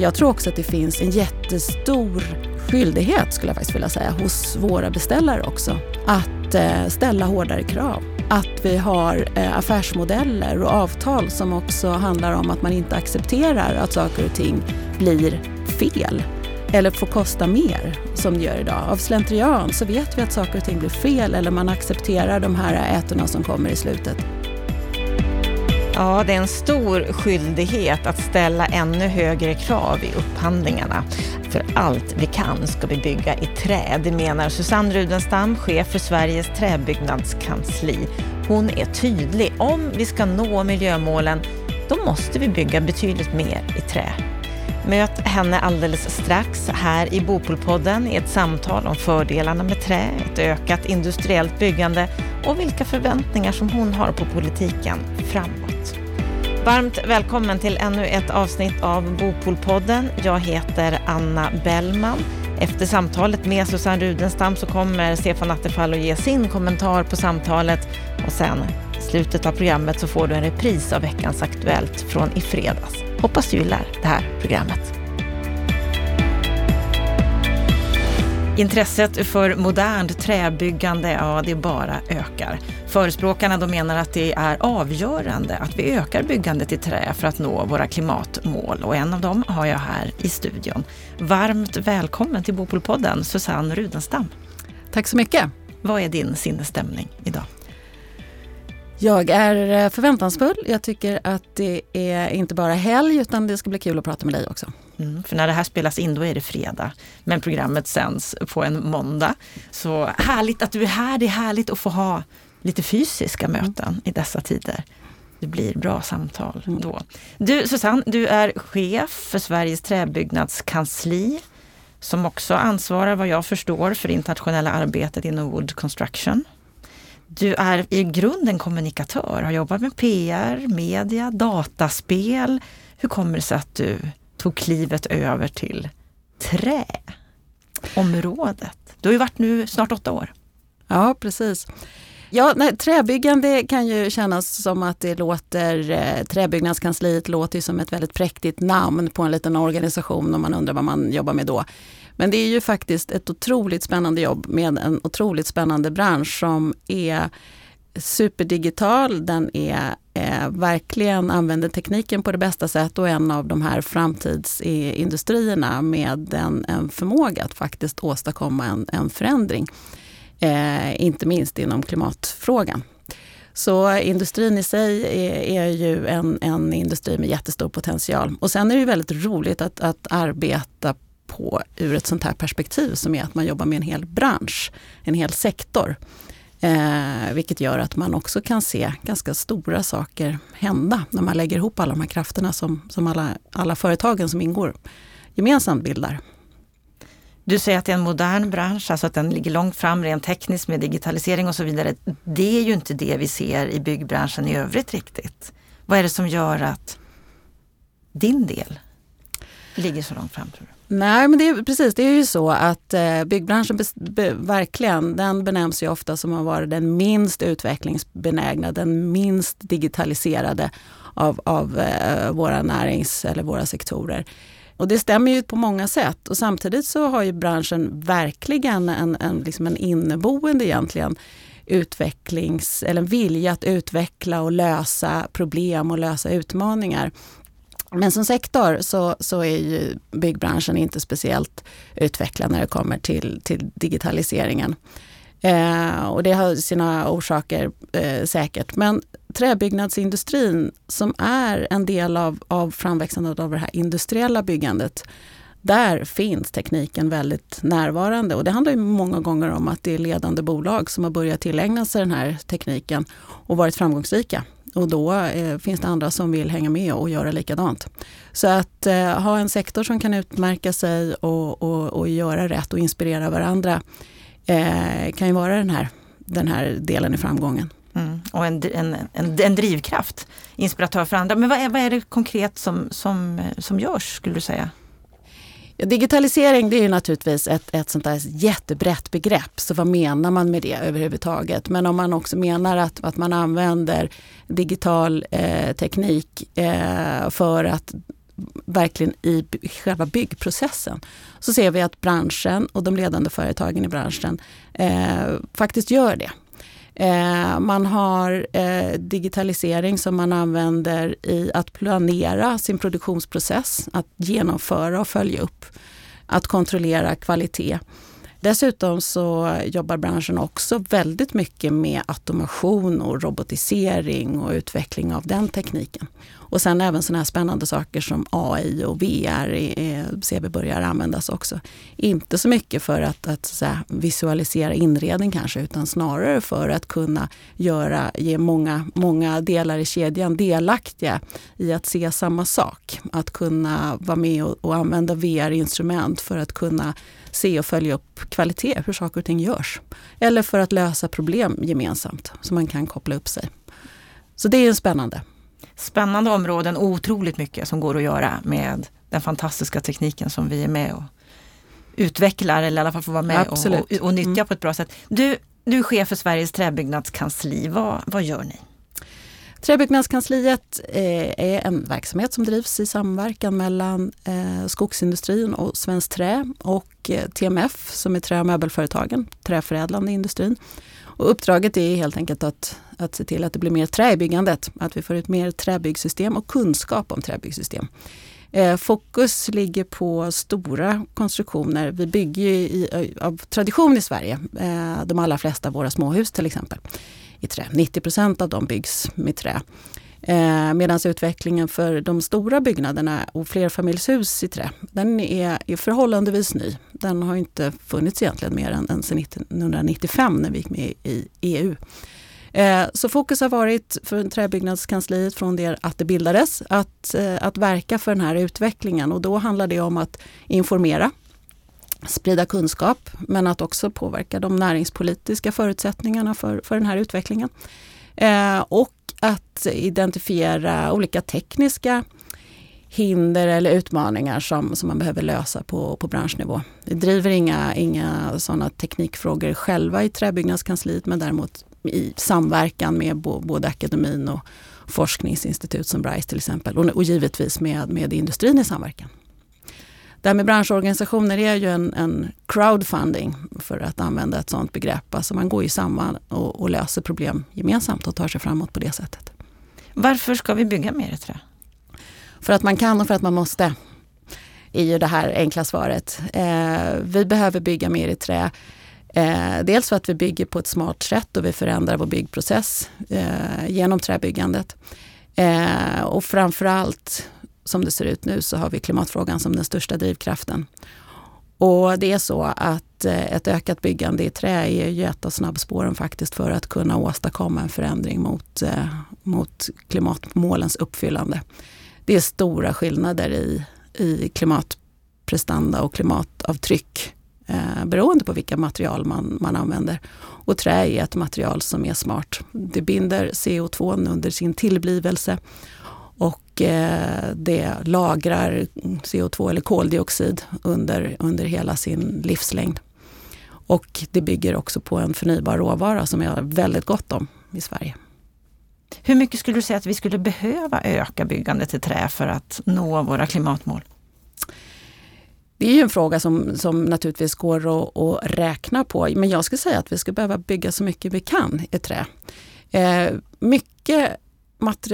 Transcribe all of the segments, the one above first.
jag tror också att det finns en jättestor skyldighet, skulle jag faktiskt vilja säga, hos våra beställare också. Att eh, ställa hårdare krav. Att vi har eh, affärsmodeller och avtal som också handlar om att man inte accepterar att saker och ting blir fel eller får kosta mer som det gör idag. Av slentrian så vet vi att saker och ting blir fel eller man accepterar de här ätorna som kommer i slutet. Ja, det är en stor skyldighet att ställa ännu högre krav i upphandlingarna. För allt vi kan ska vi bygga i trä, det menar Susanne Rudenstam, chef för Sveriges träbyggnadskansli. Hon är tydlig. Om vi ska nå miljömålen, då måste vi bygga betydligt mer i trä. Möt henne alldeles strax här i Bopolpodden i ett samtal om fördelarna med trä, ett ökat industriellt byggande och vilka förväntningar som hon har på politiken framåt. Varmt välkommen till ännu ett avsnitt av Bopolpodden. Jag heter Anna Bellman. Efter samtalet med Susanne Rudenstam så kommer Stefan Attefall att ge sin kommentar på samtalet och sen i slutet av programmet så får du en repris av veckans Aktuellt från i fredags. Hoppas du gillar det här programmet. Intresset för modernt träbyggande, ja det bara ökar. Förespråkarna de menar att det är avgörande att vi ökar byggandet i trä för att nå våra klimatmål och en av dem har jag här i studion. Varmt välkommen till Bopolpodden, Susanne Rudenstam. Tack så mycket. Vad är din sinnesstämning idag? Jag är eh, förväntansfull. Jag tycker att det är inte bara helg utan det ska bli kul att prata med dig också. Mm, för när det här spelas in då är det fredag, men programmet sänds på en måndag. Så härligt att du är här. Det är härligt att få ha lite fysiska möten mm. i dessa tider. Det blir bra samtal mm. då. Du Susanne, du är chef för Sveriges träbyggnadskansli som också ansvarar vad jag förstår för internationella arbetet inom Wood Construction. Du är i grunden kommunikatör, har jobbat med PR, media, dataspel. Hur kommer det sig att du tog klivet över till träområdet? Du har ju varit nu snart åtta år. Ja, precis. Ja, nej, träbyggande kan ju kännas som att det låter, eh, träbyggnadskansliet låter som ett väldigt präktigt namn på en liten organisation och man undrar vad man jobbar med då. Men det är ju faktiskt ett otroligt spännande jobb med en otroligt spännande bransch som är superdigital, den är eh, verkligen använder tekniken på det bästa sätt och en av de här framtidsindustrierna med en, en förmåga att faktiskt åstadkomma en, en förändring. Eh, inte minst inom klimatfrågan. Så industrin i sig är, är ju en, en, industri med jättestor potential. Och sen är det ju väldigt roligt att, att arbeta på ur ett sånt här perspektiv som är att man jobbar med en hel bransch, en hel sektor. Eh, vilket gör att man också kan se ganska stora saker hända när man lägger ihop alla de här krafterna som, som alla, alla företagen som ingår gemensamt bildar. Du säger att det är en modern bransch, alltså att den ligger långt fram rent tekniskt med digitalisering och så vidare. Det är ju inte det vi ser i byggbranschen i övrigt riktigt. Vad är det som gör att din del ligger så långt fram tror du? Nej, men det är, precis. Det är ju så att eh, byggbranschen be, be, verkligen, den benämns ju ofta som att vara den minst utvecklingsbenägna, den minst digitaliserade av, av eh, våra närings eller våra sektorer. Och det stämmer ju på många sätt och samtidigt så har ju branschen verkligen en, en, liksom en inneboende egentligen utvecklings eller en vilja att utveckla och lösa problem och lösa utmaningar. Men som sektor så, så är ju byggbranschen inte speciellt utvecklad när det kommer till, till digitaliseringen. Eh, och det har sina orsaker eh, säkert. Men träbyggnadsindustrin som är en del av, av framväxandet av det här industriella byggandet, där finns tekniken väldigt närvarande. Och det handlar ju många gånger om att det är ledande bolag som har börjat tillägna sig den här tekniken och varit framgångsrika. Och då eh, finns det andra som vill hänga med och göra likadant. Så att eh, ha en sektor som kan utmärka sig och, och, och göra rätt och inspirera varandra eh, kan ju vara den här, den här delen i framgången. Mm. Och en, en, en, en, drivkraft, inspiratör för andra. Men vad är, vad är det konkret som, som, som görs skulle du säga? Ja, digitalisering det är naturligtvis ett, ett sånt där jättebrett begrepp. Så vad menar man med det överhuvudtaget? Men om man också menar att, att man använder digital eh, teknik eh, för att verkligen i själva byggprocessen så ser vi att branschen och de ledande företagen i branschen eh, faktiskt gör det. Eh, man har eh, digitalisering som man använder i att planera sin produktionsprocess, att genomföra och följa upp, att kontrollera kvalitet. Dessutom så jobbar branschen också väldigt mycket med automation och robotisering och utveckling av den tekniken. Och sen även sådana här spännande saker som AI och VR ser vi börjar användas också. Inte så mycket för att, att säga, visualisera inredning kanske, utan snarare för att kunna göra, ge många, många delar i kedjan delaktiga i att se samma sak. Att kunna vara med och, och använda VR-instrument för att kunna se och följa upp kvalitet, hur saker och ting görs. Eller för att lösa problem gemensamt, så man kan koppla upp sig. Så det är spännande. Spännande områden, otroligt mycket som går att göra med den fantastiska tekniken som vi är med och utvecklar eller i alla fall får vara med och, och, och, nyttja mm. på ett bra sätt. Du, du är chef för Sveriges träbyggnadskansli. Vad, vad gör ni? Träbyggnadskansliet eh, är en verksamhet som drivs i samverkan mellan eh, skogsindustrin och Svenskt Trä och eh, TMF som är trä och möbelföretagen, träförädlande industrin. Och uppdraget är helt enkelt att, att se till att det blir mer trä i byggandet, att vi får ut mer träbyggsystem och kunskap om träbyggsystem. fokus ligger på stora konstruktioner. Vi bygger i, av tradition i Sverige de allra flesta av våra småhus till exempel i trä. 90 procent av dem byggs med trä. Eh, Medan utvecklingen för de stora byggnaderna och flerfamiljshus i trä, den är, är förhållandevis ny. Den har inte funnits egentligen mer än, än sedan 1995 när vi gick med i EU. Eh, så fokus har varit för träbyggnadskansliet från det att det bildades att, eh, att verka för den här utvecklingen och då handlar det om att informera sprida kunskap men att också påverka de näringspolitiska förutsättningarna för, för den här utvecklingen. Eh, och att identifiera olika tekniska hinder eller utmaningar som, som man behöver lösa på, på branschnivå. Vi driver inga, inga sådana teknikfrågor själva i träbyggnadskansliet men däremot i samverkan med både akademin och forskningsinstitut som BRICE till exempel och, och givetvis med, med industrin i samverkan. Det här med branschorganisationer är ju en, en crowdfunding för att använda ett sådant begrepp. Alltså man går ju samman och, och löser problem gemensamt och tar sig framåt på det sättet. Varför ska vi bygga mer i trä? För att man kan och för att man måste. är ju det här enkla svaret. Eh, vi behöver bygga mer i trä. Eh, dels för att vi bygger på ett smart sätt och vi förändrar vår byggprocess eh, genom träbyggandet. Eh, och framförallt som det ser ut nu så har vi klimatfrågan som den största drivkraften. Och det är så att eh, ett ökat byggande i trä är ju ett av snabbspåren faktiskt för att kunna åstadkomma en förändring mot, eh, mot klimatmålens uppfyllande. Det är stora skillnader i, i klimatprestanda och klimatavtryck eh, beroende på vilka material man, man använder. Och trä är ett material som är smart. Det binder CO2 under sin tillblivelse och eh, det lagrar CO2 eller koldioxid under, under hela sin livslängd. Och det bygger också på en förnybar råvara som vi har väldigt gott om i Sverige. Hur mycket skulle du säga att vi skulle behöva öka byggandet i trä för att nå våra klimatmål? Det är ju en fråga som, som naturligtvis går att, att räkna på. Men jag skulle säga att vi ska behöva bygga så mycket vi kan i trä. Eh, mycket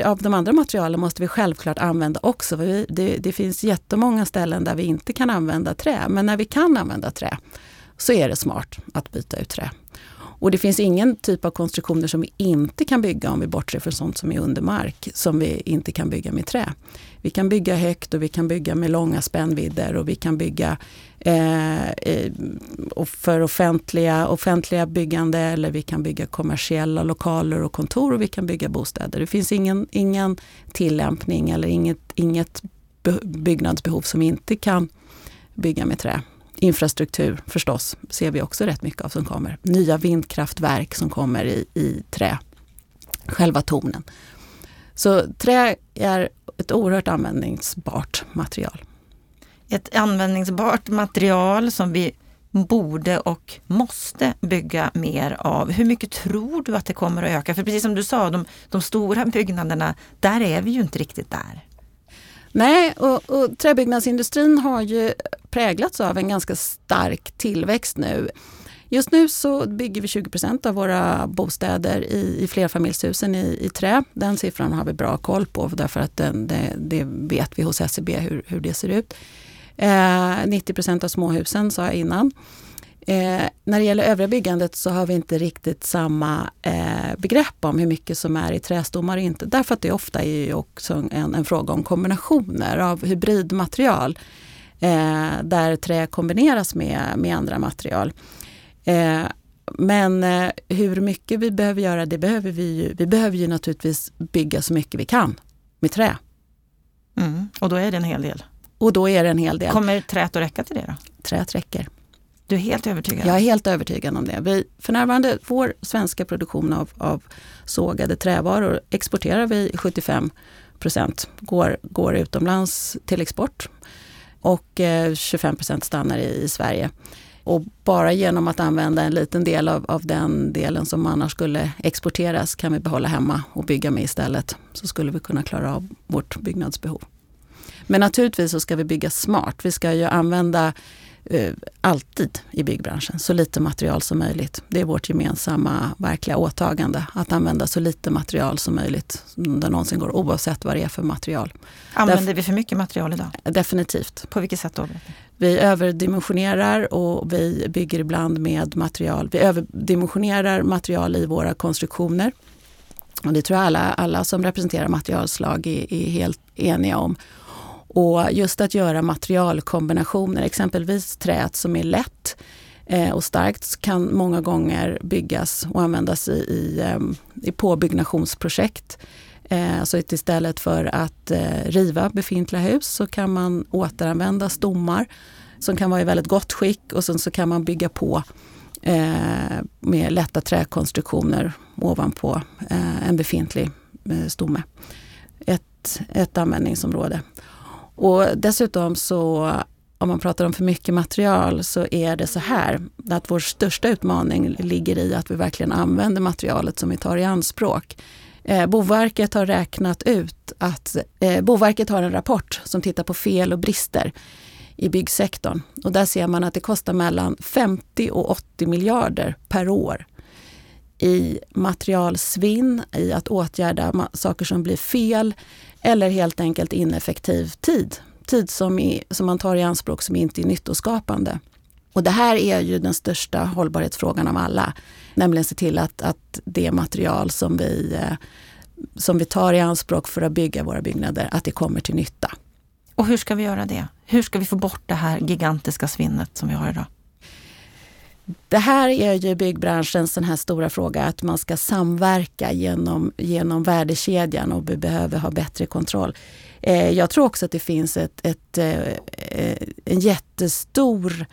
av de andra materialen måste vi självklart använda också. Det, det finns jättemånga ställen där vi inte kan använda trä, men när vi kan använda trä så är det smart att byta ut trä. Och det finns ingen typ av konstruktioner som vi inte kan bygga om vi bortser från sånt som är under mark, som vi inte kan bygga med trä. Vi kan bygga högt och vi kan bygga med långa spännvidder och vi kan bygga eh, eh för offentliga, offentliga byggande eller vi kan bygga kommersiella lokaler och kontor och vi kan bygga bostäder. Det finns ingen, ingen tillämpning eller inget, inget byggnadsbehov som inte kan bygga med trä. Infrastruktur förstås ser vi också rätt mycket av som kommer. Nya vindkraftverk som kommer i, i trä. Själva tornen. Så trä är ett oerhört användningsbart material. Ett användningsbart material som vi borde och måste bygga mer av. Hur mycket tror du att det kommer att öka? För precis som du sa, de, de stora byggnaderna, där är vi ju inte riktigt där. Nej, och, och träbyggnadsindustrin har ju präglats av en ganska stark tillväxt nu. Just nu så bygger vi 20% av våra bostäder i, i flerfamiljshusen i, i trä. Den siffran har vi bra koll på därför att den, det, det vet vi hos SCB hur, hur det ser ut. Eh, 90% av småhusen sa jag innan. Eh, när det gäller övriga byggandet så har vi inte riktigt samma eh, begrepp om hur mycket som är i trästommar och inte. Därför att det ofta är också en, en fråga om kombinationer av hybridmaterial eh, där trä kombineras med, med andra material. Eh, men eh, hur mycket vi behöver göra, det behöver vi ju. Vi behöver ju naturligtvis bygga så mycket vi kan med trä. Mm, och då är det en hel del? Och då är det en hel del. Kommer träet att räcka till det då? Träet räcker. Du är helt övertygad? Jag är helt övertygad om det. Vi, för närvarande, vår svenska produktion av, av sågade trävaror exporterar vi 75 procent. Går, går utomlands till export och eh, 25 procent stannar i, i Sverige. Och bara genom att använda en liten del av, av den delen som annars skulle exporteras kan vi behålla hemma och bygga med istället. Så skulle vi kunna klara av vårt byggnadsbehov. Men naturligtvis så ska vi bygga smart. Vi ska ju använda eh, alltid i byggbranschen så lite material som möjligt. Det är vårt gemensamma verkliga åtagande att använda så lite material som möjligt det någonsin går oavsett vad det är för material. Använder Därf vi för mycket material idag? Definitivt. På vilket sätt då? Vi överdimensionerar och vi bygger ibland med material. Vi överdimensionerar material i våra konstruktioner. Och det tror jag alla, alla som representerar materialslag är, är helt eniga om. Och just att göra materialkombinationer, exempelvis träet som är lätt eh, och starkt kan många gånger byggas och användas i, i, ehm, i påbyggnationsprojekt. Eh, så istället för att eh, riva befintliga hus så kan man återanvända stommar som kan vara i väldigt gott skick och sen så kan man bygga på med lätta träkonstruktioner ovanpå en befintlig stomme. Ett, ett användningsområde. Och dessutom så om man pratar om för mycket material så är det så här att vår största utmaning ligger i att vi verkligen använder materialet som vi tar i anspråk. Eh, Boverket har räknat ut att eh, Boverket har en rapport som tittar på fel och brister i byggsektorn. Och där ser man att det kostar mellan 50 och 80 miljarder per år i materialsvinn, i att åtgärda saker som blir fel eller helt enkelt ineffektiv tid. Tid som, är, som man tar i anspråk som inte är nyttoskapande. Och det här är ju den största hållbarhetsfrågan av alla. Nämligen se till att, att det material som vi, eh, som vi tar i anspråk för att bygga våra byggnader, att det kommer till nytta. Och hur ska vi göra det? Hur ska vi få bort det här gigantiska svinnet som vi har idag? Det här är ju byggbranschens den här stora fråga att man ska samverka genom, genom värdekedjan och vi behöver ha bättre kontroll. Eh, jag tror också att det finns ett, ett, eh, en jättestor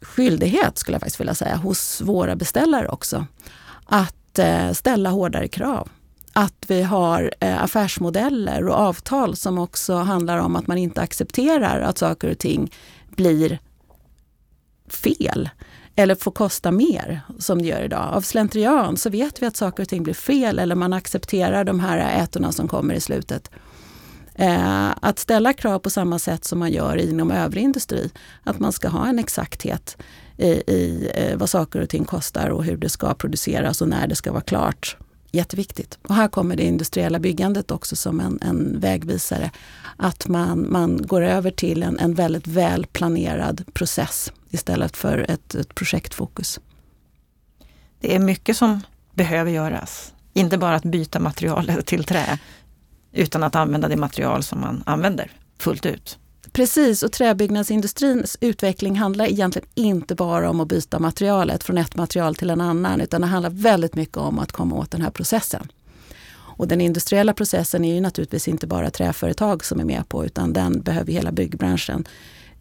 skyldighet, skulle jag faktiskt vilja säga, hos våra beställare också. Att eh, ställa hårdare krav. Att vi har eh, affärsmodeller och avtal som också handlar om att man inte accepterar att saker och ting blir fel eller får kosta mer som det gör idag. Av slentrian så vet vi att saker och ting blir fel eller man accepterar de här ätorna som kommer i slutet. Eh, att ställa krav på samma sätt som man gör inom övrig industri, att man ska ha en exakthet i, i eh, vad saker och ting kostar och hur det ska produceras och när det ska vara klart. Jätteviktigt. Och här kommer det industriella byggandet också som en, en vägvisare. Att man, man går över till en, en väldigt välplanerad process istället för ett, ett projektfokus. Det är mycket som behöver göras. Inte bara att byta material till trä, utan att använda det material som man använder fullt ut. Precis, och träbyggnadsindustrins utveckling handlar egentligen inte bara om att byta materialet från ett material till en annan, utan det handlar väldigt mycket om att komma åt den här processen. Och den industriella processen är ju naturligtvis inte bara träföretag som är med på, utan den behöver hela byggbranschen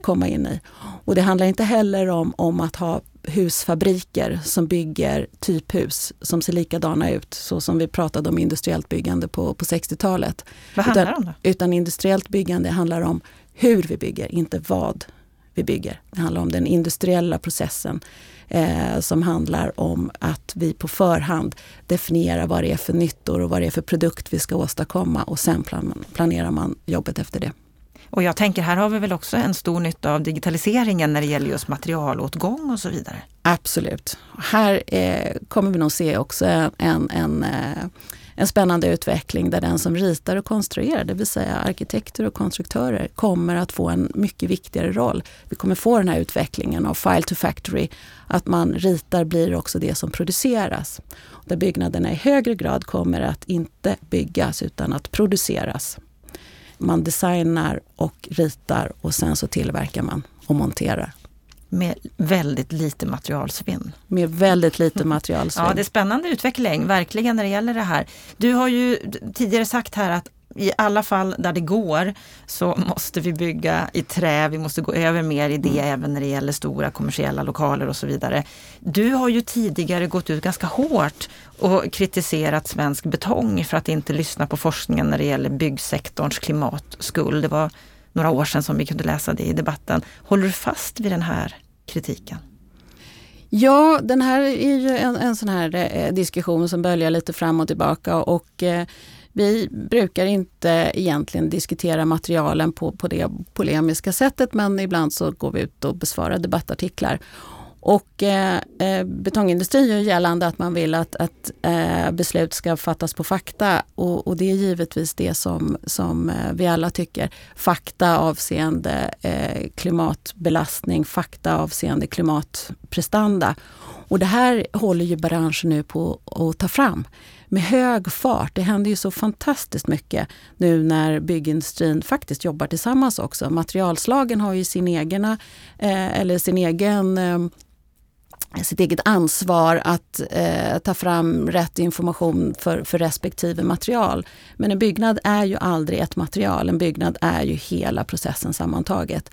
komma in i. Och det handlar inte heller om, om att ha husfabriker som bygger typhus som ser likadana ut, så som vi pratade om industriellt byggande på, på 60-talet. Vad handlar det om då? Utan industriellt byggande handlar om hur vi bygger, inte vad vi bygger. Det handlar om den industriella processen eh, som handlar om att vi på förhand definierar vad det är för nyttor och vad det är för produkt vi ska åstadkomma och sen plan planerar man jobbet efter det. Och jag tänker, här har vi väl också en stor nytta av digitaliseringen när det gäller just materialåtgång och så vidare? Absolut. Här eh, kommer vi nog se också en, en, eh, en spännande utveckling där den som ritar och konstruerar, det vill säga arkitekter och konstruktörer, kommer att få en mycket viktigare roll. Vi kommer få den här utvecklingen av file to factory, att man ritar blir också det som produceras. Där byggnaderna i högre grad kommer att inte byggas utan att produceras. Man designar och ritar och sen så tillverkar man och monterar. Med väldigt lite materialsvinn. Med väldigt lite materialsvinn. Ja, det är spännande utveckling, verkligen när det gäller det här. Du har ju tidigare sagt här att i alla fall där det går så måste vi bygga i trä, vi måste gå över mer i det mm. även när det gäller stora kommersiella lokaler och så vidare. Du har ju tidigare gått ut ganska hårt och kritiserat svensk betong för att inte lyssna på forskningen när det gäller byggsektorns klimatskuld. Det var några år sedan som vi kunde läsa det i debatten. Håller du fast vid den här kritiken? Ja, den här är ju en, en sån här eh, diskussion som böljar lite fram och tillbaka och eh, vi brukar inte egentligen diskutera materialen på, på det polemiska sättet men ibland så går vi ut och besvarar debattartiklar. Och eh, eh, betongindustrin gör gällande att man vill att, att eh, beslut ska fattas på fakta och, och, det är givetvis det som, som eh, vi alla tycker. Fakta avseende eh, klimatbelastning, fakta avseende klimatprestanda. Och det här håller ju branschen nu på att ta fram med hög fart. Det händer ju så fantastiskt mycket nu när byggindustrin faktiskt jobbar tillsammans också. Materialslagen har ju sin egna, eh, eller sin egen eh, sitt eget ansvar att eh, ta fram rätt information för, för respektive material. Men en byggnad är ju aldrig ett material, en byggnad är ju hela processen sammantaget.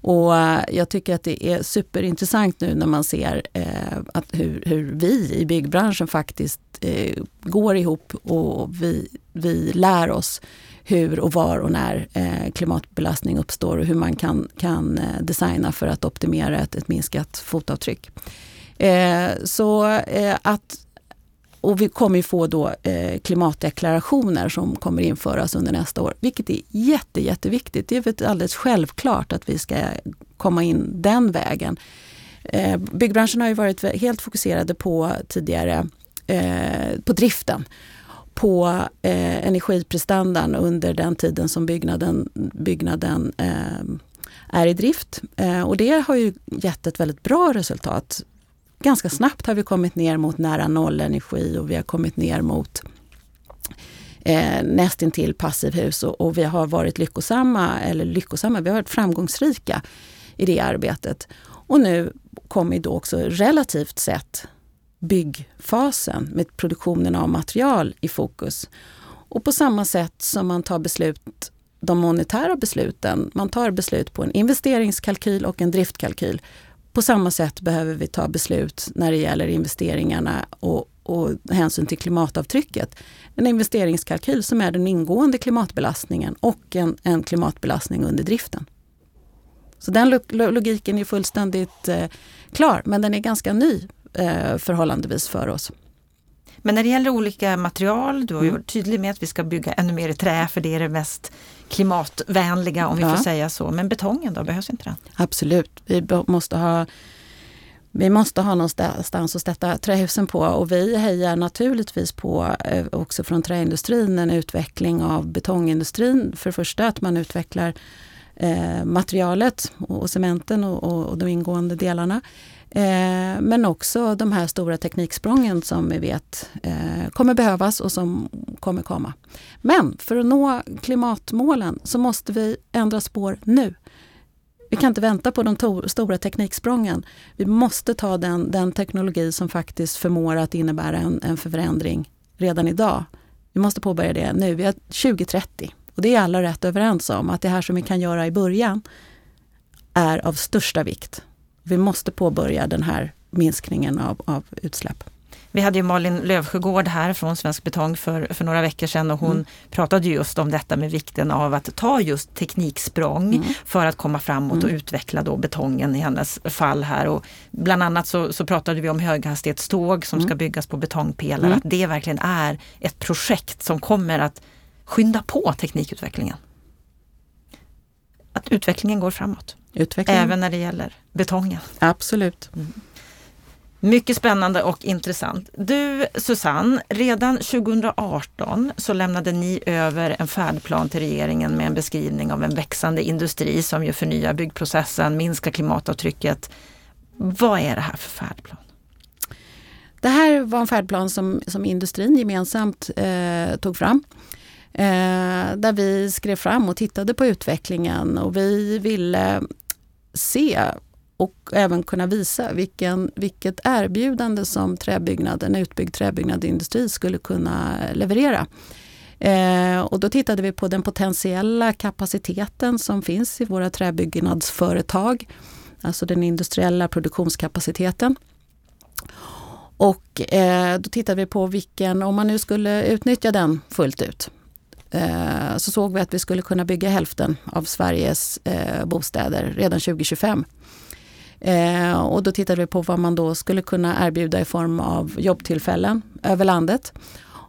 Och eh, jag tycker att det är superintressant nu när man ser eh, att hur, hur, vi i byggbranschen faktiskt eh, går ihop och vi, vi lär oss hur och var och när eh, klimatbelastning uppstår och hur man kan, kan eh, designa för att optimera ett, ett minskat fotavtryck. Eh, så eh, att och vi kommer ju få då eh, klimatdeklarationer som kommer införas under nästa år, vilket är jätte, jätteviktigt. Det är väl alldeles självklart att vi ska komma in den vägen. Eh, byggbranschen har ju varit helt fokuserade på tidigare eh, på driften på eh, energiprestandan under den tiden som byggnaden, byggnaden eh, är i drift. Eh, och det har ju gett ett väldigt bra resultat ganska snabbt har vi kommit ner mot nära noll energi och vi har kommit ner mot eh, nästintill passivhus och, och vi har varit lyckosamma, eller lyckosamma, vi har varit framgångsrika i det arbetet. Och nu kommer då också relativt sett byggfasen med produktionen av material i fokus. Och på samma sätt som man tar beslut, de monetära besluten, man tar beslut på en investeringskalkyl och en driftkalkyl på samma sätt behöver vi ta beslut när det gäller investeringarna och, och hänsyn till klimatavtrycket. En investeringskalkyl som är den ingående klimatbelastningen och en, en klimatbelastning under driften. Så den logiken är fullständigt eh, klar, men den är ganska ny eh, förhållandevis för oss. Men när det gäller olika material, du har ju mm. varit tydlig med att vi ska bygga ännu mer i trä för det är det mest klimatvänliga om vi ja. får säga så. Men betongen då, behövs inte den? Absolut, vi måste ha vi måste ha någonstans att sätta trähusen på och vi hejar naturligtvis på eh, också från träindustrin en utveckling av betongindustrin. För det första att man utvecklar eh, materialet och cementen och, och, och de ingående delarna. Eh, men också de här stora tekniksprången som vi vet eh, kommer behövas och som kommer komma. Men för att nå klimatmålen så måste vi ändra spår nu. Vi kan inte vänta på de stora tekniksprången. Vi måste ta den, den teknologi som faktiskt förmår att innebära en, en förändring redan idag. Vi måste påbörja det nu. Vi har 2030 och det är alla rätt överens om att det här som vi kan göra i början är av största vikt. Vi måste påbörja den här minskningen av, av utsläpp. Vi hade ju Malin Lövsjögård här från Svensk Betong för, för några veckor sedan och hon mm. pratade just om detta med vikten av att ta just tekniksprång mm. för att komma framåt mm. och utveckla då betongen i hennes fall här. Och bland annat så, så pratade vi om höghastighetståg som ska mm. byggas på betongpelare. Mm. Att det verkligen är ett projekt som kommer att skynda på teknikutvecklingen. Att utvecklingen går framåt. Utvecklingen. Även när det gäller betongen. Absolut. Mm. Mycket spännande och intressant. Du Susanne, redan 2018 så lämnade ni över en färdplan till regeringen med en beskrivning av en växande industri som ju förnyar byggprocessen, minskar klimatavtrycket. Vad är det här för färdplan? Det här var en färdplan som, som industrin gemensamt eh, tog fram. Eh, där vi skrev fram och tittade på utvecklingen och vi ville se och även kunna visa vilken, vilket erbjudande som träbyggnad, en utbyggd träbyggnadsindustri skulle kunna leverera. Eh, och då tittade vi på den potentiella kapaciteten som finns i våra träbyggnadsföretag, alltså den industriella produktionskapaciteten. Och eh, då tittade vi på vilken, om man nu skulle utnyttja den fullt ut, Eh, så såg vi att vi skulle kunna bygga hälften av Sveriges eh, bostäder redan 2025. Eh, och då tittade vi på vad man då skulle kunna erbjuda i form av jobbtillfällen över landet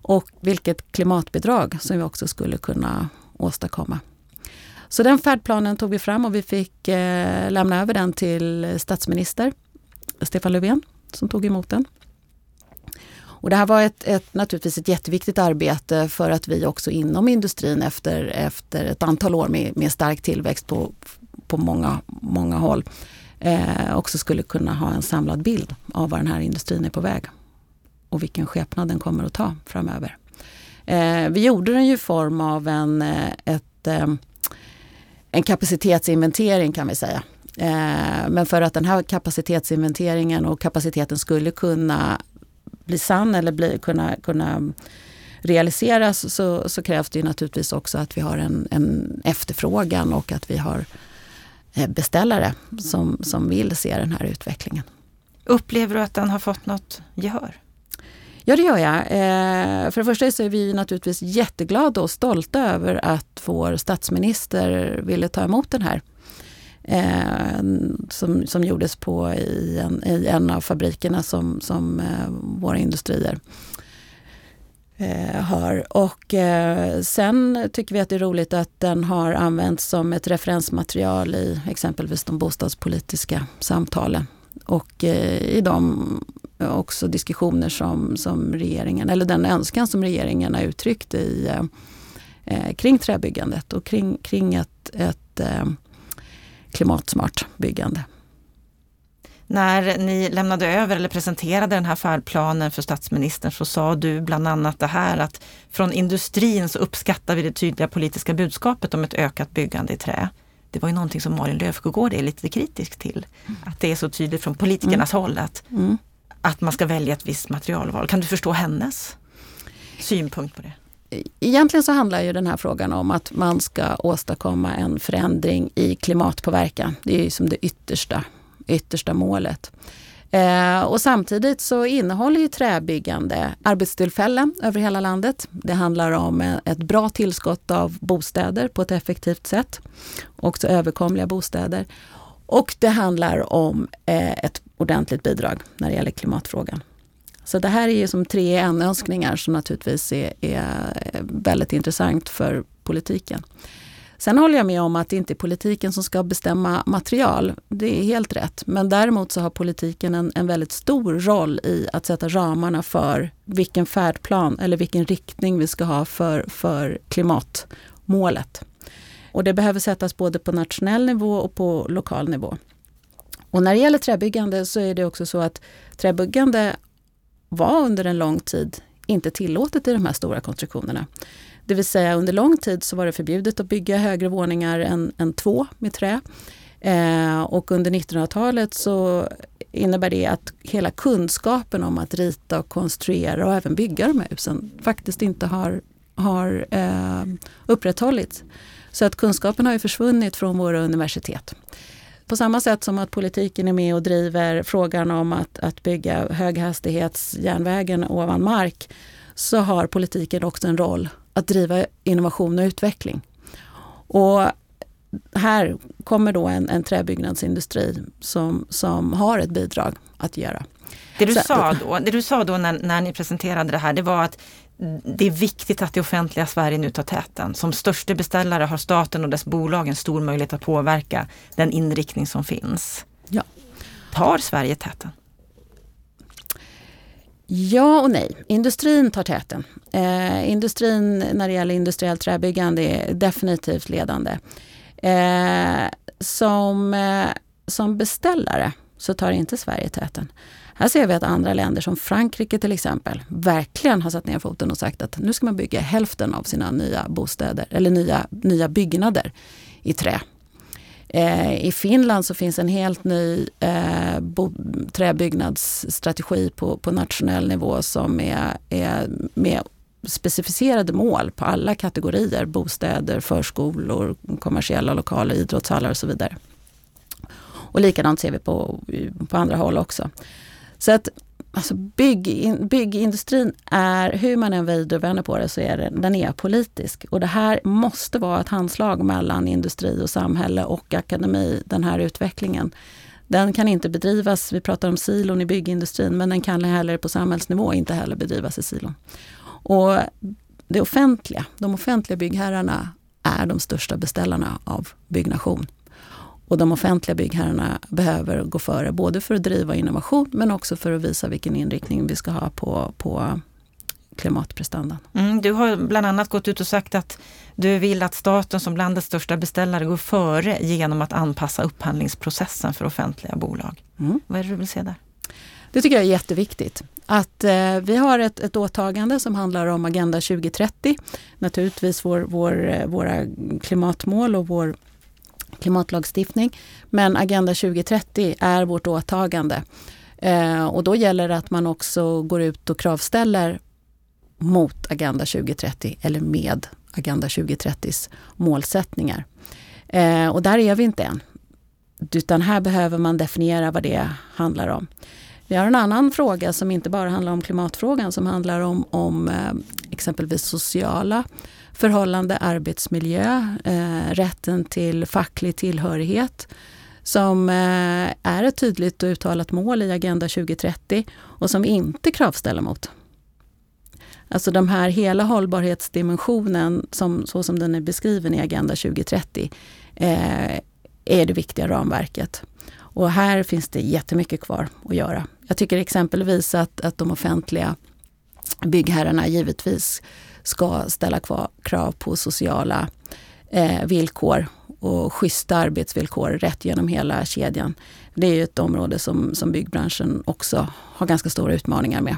och vilket klimatbidrag som vi också skulle kunna åstadkomma. Så den färdplanen tog vi fram och vi fick eh, lämna över den till statsminister Stefan Löfven som tog emot den. Och det här var ett, ett, naturligtvis ett jätteviktigt arbete för att vi också inom industrin efter, efter ett antal år med, med stark tillväxt på, på många, många håll eh, också skulle kunna ha en samlad bild av var den här industrin är på väg och vilken skepnad den kommer att ta framöver. Eh, vi gjorde den ju i form av en, eh, ett, eh, en kapacitetsinventering kan vi säga. Eh, men för att den här kapacitetsinventeringen och kapaciteten skulle kunna bli sann eller bli, kunna, kunna realiseras så, så, krävs det naturligtvis också att vi har en, en efterfrågan och att vi har Eh, beställare som, som vill se den här utvecklingen. Upplever du att den har fått något gehör? Ja, det gör jag. Eh, för det första så är vi naturligtvis jätteglada och stolta över att vår statsminister ville ta emot den här. Eh, som, som gjordes på i en, i en av fabrikerna som, som eh, våra industrier eh, har. Och eh, sen tycker vi att det är roligt att den har använts som ett referensmaterial i exempelvis de bostadspolitiska samtalen. Och eh, i de också diskussioner som, som regeringen, eller den önskan som regeringen har uttryckt i, eh, kring träbyggandet och kring, kring ett, ett eh, klimatsmart byggande. När ni lämnade över eller presenterade den här färdplanen för statsministern så sa du bland annat det här att från industrin så uppskattar vi det tydliga politiska budskapet om ett ökat byggande i trä. Det var ju någonting som Malin Löfsjögård är lite kritisk till. Mm. Att det är så tydligt från politikernas mm. håll att, mm. att man ska välja ett visst materialval. Kan du förstå hennes synpunkt på det? Egentligen så handlar ju den här frågan om att man ska åstadkomma en förändring i klimatpåverkan. Det är ju som det yttersta yttersta målet. Eh, och samtidigt så innehåller ju träbyggande arbetstillfällen över hela landet. Det handlar om ett bra tillskott av bostäder på ett effektivt sätt. Också överkomliga bostäder. Och det handlar om eh, ett ordentligt bidrag när det gäller klimatfrågan. Så det här är ju som tre en-önskningar som naturligtvis är, är väldigt intressant för politiken. Sen håller jag med om att det inte är politiken som ska bestämma material. Det är helt rätt. Men däremot så har politiken en, en väldigt stor roll i att sätta ramarna för vilken färdplan eller vilken riktning vi ska ha för, för klimatmålet. Och det behöver sättas både på nationell nivå och på lokal nivå. Och när det gäller träbyggande så är det också så att träbyggande var under en lång tid inte tillåtet i de här stora konstruktionerna. Det vill säga under lång tid så var det förbjudet att bygga högre våningar än, än två med trä. Eh, och under 1900-talet så innebär det att hela kunskapen om att rita och konstruera och även bygga de här husen faktiskt inte har, har eh, upprätthållits. Så att kunskapen har ju försvunnit från våra universitet på samma sätt som att politiken är med och driver frågan om att, att bygga höghastighetsjärnvägen ovan mark så har politiken också en roll att driva innovation och utveckling. Och här kommer då en, en träbyggnadsindustri som, som har ett bidrag att göra. Det du, sa då, det du sa då när, när ni presenterade det här, det var att det är viktigt att det offentliga Sverige nu tar täten. Som största beställare har staten och dess bolag en stor möjlighet att påverka den inriktning som finns. Ja. Tar Sverige täten? Ja och nej. Industrin tar täten. Eh, industrin när det gäller industriellt träbyggande är definitivt ledande. Eh, som, eh, som beställare så tar inte Sverige täten. Här ser vi att andra länder som Frankrike till exempel verkligen har satt ner foten och sagt att nu ska man bygga hälften av sina nya bostäder eller nya, nya byggnader i trä. Eh, I Finland så finns en helt ny eh, bo, träbyggnadsstrategi på, på nationell nivå som är, är med specificerade mål på alla kategorier. Bostäder, förskolor, kommersiella lokaler, idrottshallar och så vidare. Och likadant ser vi på, på andra håll också. Så att alltså bygg, byggindustrin är, hur man än vrider och vänder på det, så är det, den är politisk. Och det här måste vara ett handslag mellan industri och samhälle och akademi, den här utvecklingen. Den kan inte bedrivas, vi pratar om silon i byggindustrin, men den kan heller på samhällsnivå inte heller bedrivas i silon. Och det offentliga, de offentliga byggherrarna är de största beställarna av byggnation. Och de offentliga byggherrarna behöver gå före, både för att driva innovation men också för att visa vilken inriktning vi ska ha på, på klimatprestandan. Mm, du har bland annat gått ut och sagt att du vill att staten som landets största beställare går före genom att anpassa upphandlingsprocessen för offentliga bolag. Mm. Vad är det du vill se där? Det tycker jag är jätteviktigt. Att eh, vi har ett, ett åtagande som handlar om Agenda 2030. Naturligtvis vår, vår, eh, våra klimatmål och vår klimatlagstiftning. Men Agenda 2030 är vårt åtagande. Eh, och då gäller det att man också går ut och kravställer mot Agenda 2030 eller med Agenda 2030s målsättningar. Eh, och där är vi inte än. Utan här behöver man definiera vad det handlar om. Vi har en annan fråga som inte bara handlar om klimatfrågan som handlar om, om eh, exempelvis sociala förhållande, arbetsmiljö, eh, rätten till facklig tillhörighet som eh, är ett tydligt och uttalat mål i Agenda 2030 och som inte kravställer mot. Alltså de här hela hållbarhetsdimensionen som, så som den är beskriven i Agenda 2030 eh, är det viktiga ramverket. Och här finns det jättemycket kvar att göra. Jag tycker exempelvis att, att de offentliga byggherrarna givetvis ska ställa krav på sociala eh, villkor och schyssta arbetsvillkor rätt genom hela kedjan. Det är ett område som, som byggbranschen också har ganska stora utmaningar med.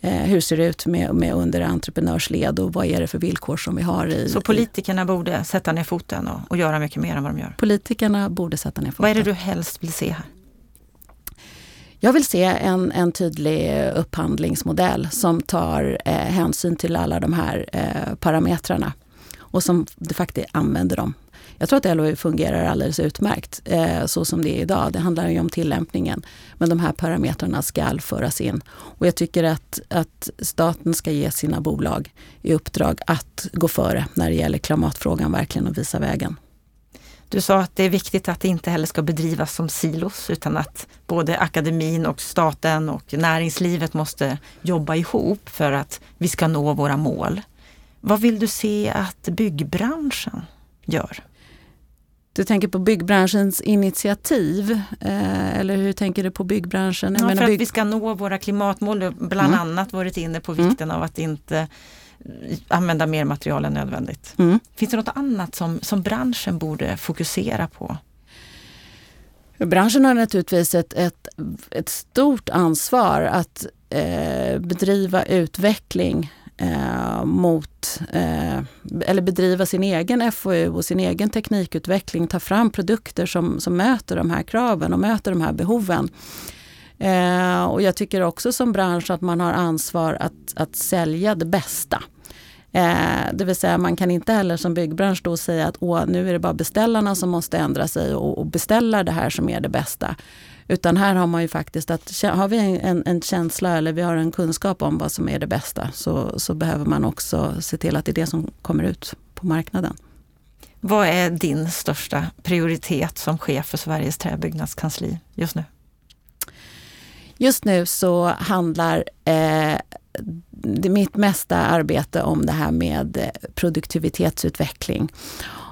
Eh, hur ser det ut med, med underentreprenörsled och vad är det för villkor som vi har i... Så politikerna borde sätta ner foten och, och göra mycket mer än vad de gör? Politikerna borde sätta ner foten. Vad är det du helst vill se här? Jag vill se en, en tydlig eh, upphandlingsmodell som tar eh, hänsyn till alla de här eh, parametrarna och som de facto använder dem. Jag tror att LOU fungerar alldeles utmärkt eh, så som det är idag. Det handlar ju om tillämpningen. Men de här parametrarna ska föras in. Och jag tycker att, att staten ska ge sina bolag i uppdrag att gå före när det gäller klimatfrågan verkligen och visa vägen. Du sa att det är viktigt att det inte heller ska bedrivas som silos utan att både akademin och staten och näringslivet måste jobba ihop för att vi ska nå våra mål. Vad vill du se att byggbranschen gör? Du tänker på byggbranschens initiativ eh, eller hur tänker du på byggbranschen? Ja, för att vi ska nå våra klimatmål, bland mm. annat varit inne på vikten mm. av att inte använda mer material än nödvändigt. Mm. Finns det något annat som, som branschen borde fokusera på? Branschen har naturligtvis ett, ett, ett stort ansvar att eh, bedriva utveckling eh, mot, eh, eller bedriva sin egen FoU och sin egen teknikutveckling, ta fram produkter som, som möter de här kraven och möter de här behoven. Eh, och jag tycker också som bransch att man har ansvar att, att sälja det bästa. Eh, det vill säga man kan inte heller som byggbransch då säga att Åh, nu är det bara beställarna som måste ändra sig och, och beställa det här som är det bästa. Utan här har man ju faktiskt att har vi en, en känsla eller vi har en kunskap om vad som är det bästa så, så behöver man också se till att det är det som kommer ut på marknaden. Vad är din största prioritet som chef för Sveriges träbyggnadskansli just nu? Just nu så handlar eh, mitt mesta arbete om det här med eh, produktivitetsutveckling.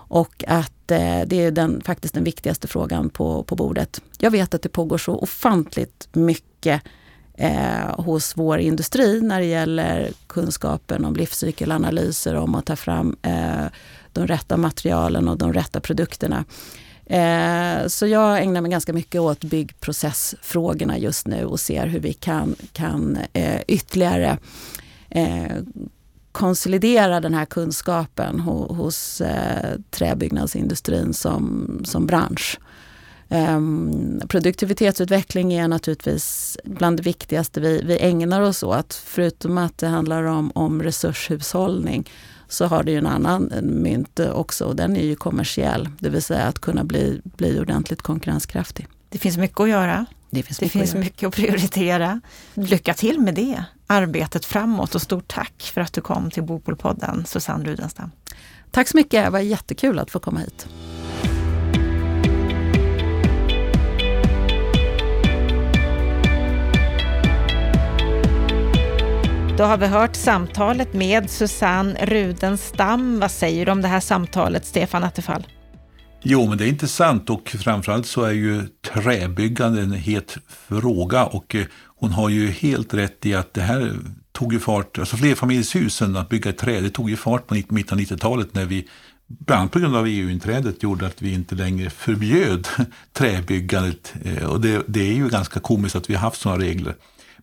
Och att eh, det är den, faktiskt den viktigaste frågan på, på bordet. Jag vet att det pågår så ofantligt mycket eh, hos vår industri när det gäller kunskapen om livscykelanalyser, om att ta fram eh, de rätta materialen och de rätta produkterna. Eh, så jag ägnar mig ganska mycket åt byggprocessfrågorna just nu och ser hur vi kan, kan eh, ytterligare eh, konsolidera den här kunskapen hos eh, träbyggnadsindustrin som, som bransch. Ehm, produktivitetsutveckling är naturligtvis bland det viktigaste vi, vi ägnar oss åt. Förutom att det handlar om, om resurshushållning så har det ju en annan mynt också och den är ju kommersiell. Det vill säga att kunna bli, bli ordentligt konkurrenskraftig. Det finns mycket att göra. Det finns, det mycket, finns att mycket att prioritera. Lycka till med det arbetet framåt och stort tack för att du kom till Bopolpodden, Susanne Rudenstam. Tack så mycket, det var jättekul att få komma hit. Då har vi hört samtalet med Susanne Rudenstam. Vad säger du om det här samtalet, Stefan Attefall? Jo, men det är intressant och framförallt så är ju träbyggande en het fråga och eh, hon har ju helt rätt i att det här tog ju fart, alltså flerfamiljshusen, att bygga i trä, det tog ju fart på mitten av 90-talet när vi bland annat på grund av EU-inträdet gjorde att vi inte längre förbjöd träbyggandet. Eh, och det, det är ju ganska komiskt att vi har haft sådana regler.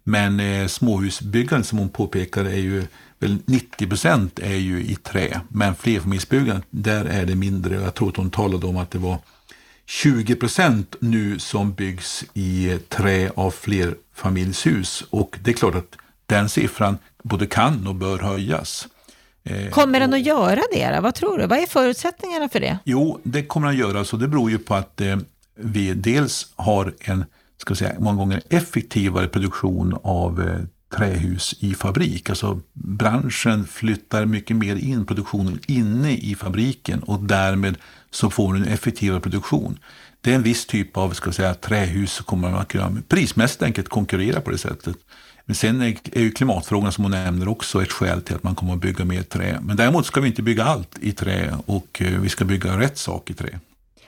Men eh, småhusbyggandet som hon påpekade är ju väl 90 procent är ju i trä. Men flerfamiljsbyggandet, där är det mindre. Jag tror att hon talade om att det var 20 procent nu som byggs i trä av flerfamiljshus. Och det är klart att den siffran både kan och bör höjas. Eh, kommer den att göra det? Vad tror du? Vad är förutsättningarna för det? Jo, det kommer den att göra. Så det beror ju på att eh, vi dels har en ska vi säga, många gånger effektivare produktion av eh, trähus i fabrik. Alltså branschen flyttar mycket mer in produktionen inne i fabriken och därmed så får du en effektivare produktion. Det är en viss typ av ska säga, trähus som kommer man kunna prismässigt enkelt konkurrera på det sättet. Men sen är, är ju klimatfrågan som hon nämner också ett skäl till att man kommer att bygga mer trä. Men däremot ska vi inte bygga allt i trä och eh, vi ska bygga rätt sak i trä.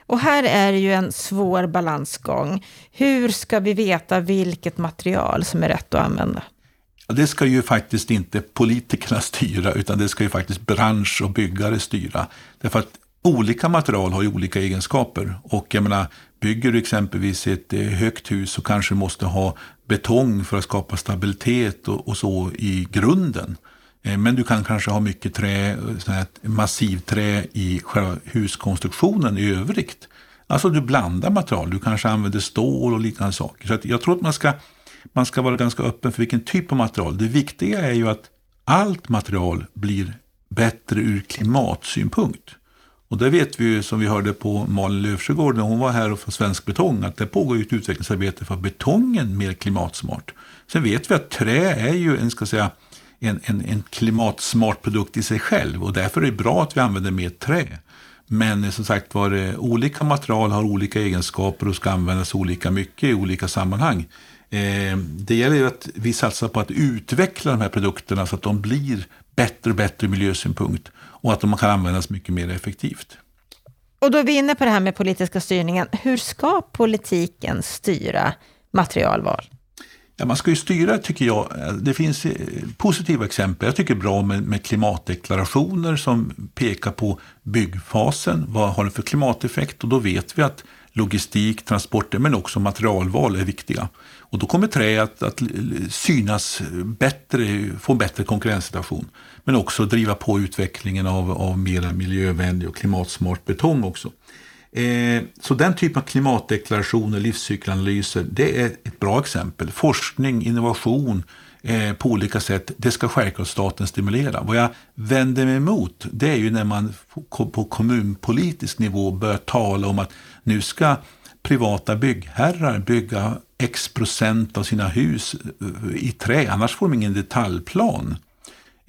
Och här är det ju en svår balansgång. Hur ska vi veta vilket material som är rätt att använda? Det ska ju faktiskt inte politikerna styra, utan det ska ju faktiskt bransch och byggare styra. Därför att olika material har ju olika egenskaper. Och jag menar, bygger du exempelvis ett eh, högt hus så kanske du måste ha betong för att skapa stabilitet och, och så i grunden. Eh, men du kan kanske ha mycket trä, massivträ i själva huskonstruktionen i övrigt. Alltså du blandar material, du kanske använder stål och liknande saker. Så jag tror att man ska, man ska vara ganska öppen för vilken typ av material. Det viktiga är ju att allt material blir bättre ur klimatsynpunkt. Och det vet vi ju som vi hörde på Malin Löfsjögård när hon var här och för Svensk Betong att det pågår ett utvecklingsarbete för betongen mer klimatsmart. Sen vet vi att trä är ju en, ska säga, en, en, en klimatsmart produkt i sig själv och därför är det bra att vi använder mer trä. Men eh, som sagt var, eh, olika material har olika egenskaper och ska användas olika mycket i olika sammanhang. Eh, det gäller ju att vi satsar på att utveckla de här produkterna så att de blir bättre och bättre ur miljösynpunkt och att de kan användas mycket mer effektivt. Och då är vi inne på det här med politiska styrningen. Hur ska politiken styra materialval? Ja, man ska ju styra, tycker jag. Det finns eh, positiva exempel. Jag tycker det är bra med, med klimatdeklarationer som pekar på byggfasen. Vad har det för klimateffekt? Och då vet vi att logistik, transporter men också materialval är viktiga. Och då kommer trä att, att synas bättre, få en bättre konkurrenssituation. Men också driva på utvecklingen av, av mer miljövänlig och klimatsmart betong också. Eh, så den typen av klimatdeklarationer, livscykelanalyser, det är ett bra exempel. Forskning, innovation, eh, på olika sätt, det ska självklart staten stimulera. Vad jag vänder mig emot, det är ju när man på kommunpolitisk nivå börjar tala om att nu ska privata byggherrar bygga x procent av sina hus eh, i trä, annars får de ingen detaljplan.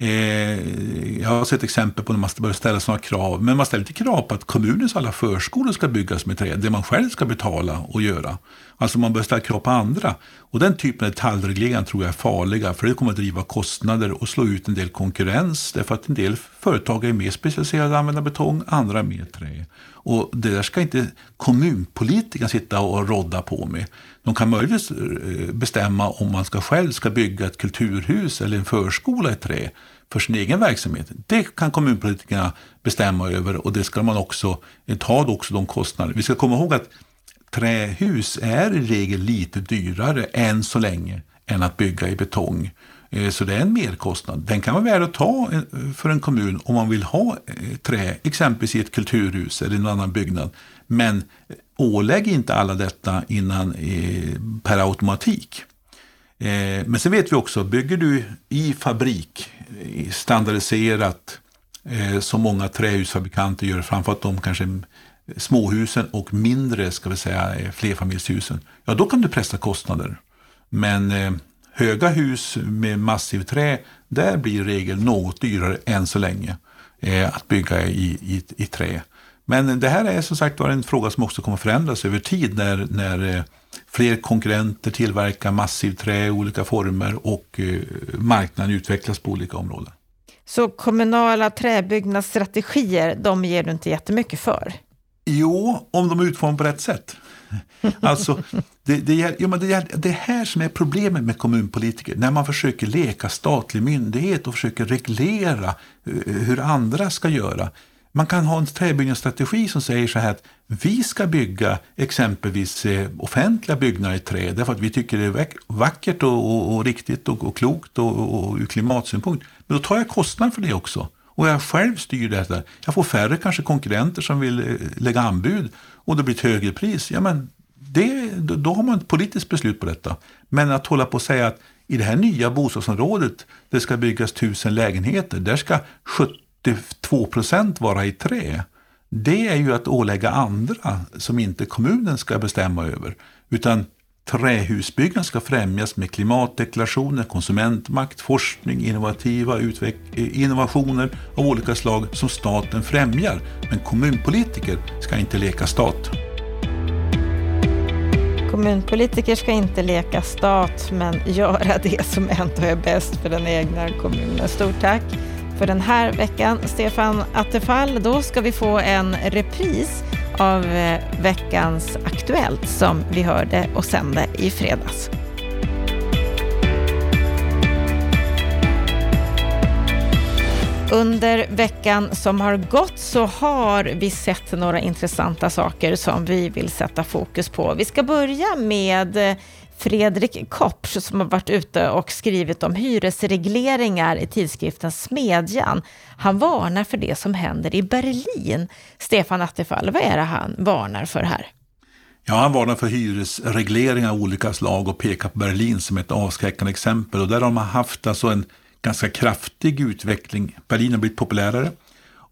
Eh, jag har sett exempel på när man börjar ställa sådana krav, men man ställer inte krav på att kommunens alla förskolor ska byggas med trä, det man själv ska betala och göra. Alltså man börjar ställa krav på andra. Och den typen av detaljregleringar tror jag är farliga, för det kommer att driva kostnader och slå ut en del konkurrens, därför att en del företag är mer specialiserade att använda betong, andra mer trä. Och det där ska inte kommunpolitikerna sitta och rodda på med. De kan möjligtvis eh, bestämma om man ska själv ska bygga ett kulturhus eller en förskola i trä för sin egen verksamhet. Det kan kommunpolitikerna bestämma över och det ska man också eh, ta också de kostnaderna. Vi ska komma ihåg att trähus är i regel lite dyrare än så länge än att bygga i betong. Eh, så det är en merkostnad. Den kan vara värd att ta för en kommun om man vill ha trä, exempelvis i ett kulturhus eller en annan byggnad. Men ålägg inte alla detta innan eh, per automatik. Eh, men sen vet vi också, bygger du i fabrik eh, standardiserat eh, som många trähusfabrikanter gör, framförallt de kanske eh, småhusen och mindre ska vi säga eh, flerfamiljshusen, ja då kan du pressa kostnader. Men höga hus med massiv trä, där blir i regel något dyrare än så länge att bygga i, i, i trä. Men det här är som sagt var en fråga som också kommer förändras över tid när, när eh, fler konkurrenter tillverkar massivträ i olika former och eh, marknaden utvecklas på olika områden. Så kommunala träbyggnadsstrategier, de ger du inte jättemycket för? Jo, om de är utformade på rätt sätt. Alltså, det, det, ja, men det, det här som är problemet med kommunpolitiker, när man försöker leka statlig myndighet och försöker reglera eh, hur andra ska göra. Man kan ha en träbyggnadsstrategi som säger så här att vi ska bygga exempelvis eh, offentliga byggnader i trä därför att vi tycker det är vackert och, och, och riktigt och, och klokt och, och ur klimatsynpunkt. Men då tar jag kostnaden för det också. Och jag själv styr detta. Jag får färre kanske konkurrenter som vill eh, lägga anbud och det blir ett högre pris. Ja, men det, då har man ett politiskt beslut på detta. Men att hålla på och säga att i det här nya bostadsområdet det ska byggas tusen lägenheter, där ska 70 82 procent vara i trä. Det är ju att ålägga andra som inte kommunen ska bestämma över. Utan trähusbyggen ska främjas med klimatdeklarationer, konsumentmakt, forskning, innovativa innovationer av olika slag som staten främjar. Men kommunpolitiker ska inte leka stat. Kommunpolitiker ska inte leka stat, men göra det som ändå är bäst för den egna kommunen. Stort tack för den här veckan, Stefan Attefall. Då ska vi få en repris av eh, veckans Aktuellt som vi hörde och sände i fredags. Under veckan som har gått så har vi sett några intressanta saker som vi vill sätta fokus på. Vi ska börja med eh, Fredrik Kopsch som har varit ute och skrivit om hyresregleringar i tidskriften Smedjan. Han varnar för det som händer i Berlin. Stefan Attefall, vad är det han varnar för här? Ja, han varnar för hyresregleringar av olika slag och pekar på Berlin som ett avskräckande exempel. Och där har man haft alltså en ganska kraftig utveckling. Berlin har blivit populärare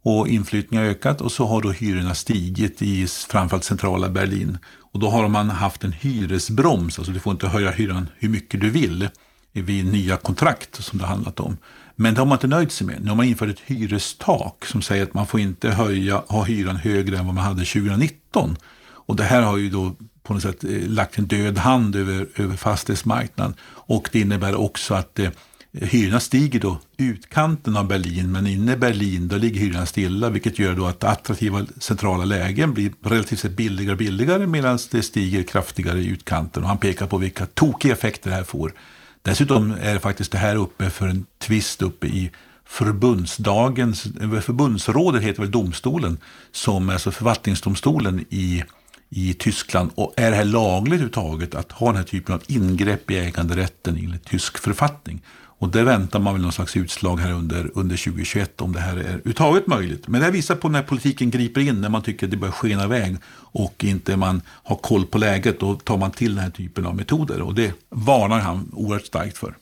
och inflyttningen har ökat och så har då hyrorna stigit i framförallt centrala Berlin. Och då har man haft en hyresbroms, alltså du får inte höja hyran hur mycket du vill vid nya kontrakt som det handlat om. Men det har man inte nöjt sig med. Nu har man infört ett hyrestak som säger att man får inte höja, ha hyran högre än vad man hade 2019. Och det här har ju då på något sätt eh, lagt en död hand över, över fastighetsmarknaden. Och det innebär också att eh, hyrorna stiger då utkanten av Berlin, men inne i Berlin då ligger hyrorna stilla, vilket gör då att attraktiva centrala lägen blir relativt sett billigare och billigare, medan det stiger kraftigare i utkanten. Och han pekar på vilka tokiga effekter det här får. Dessutom är det faktiskt det här uppe för en tvist uppe i förbundsdagens, eh, förbundsrådet heter väl domstolen, som är alltså förvaltningsdomstolen i i Tyskland och är det här lagligt överhuvudtaget att ha den här typen av ingrepp i äganderätten enligt tysk författning? Och där väntar man väl någon slags utslag här under, under 2021 om det här är överhuvudtaget möjligt. Men det här visar på när politiken griper in, när man tycker att det börjar skena iväg och inte man har koll på läget, då tar man till den här typen av metoder. Och det varnar han oerhört starkt för.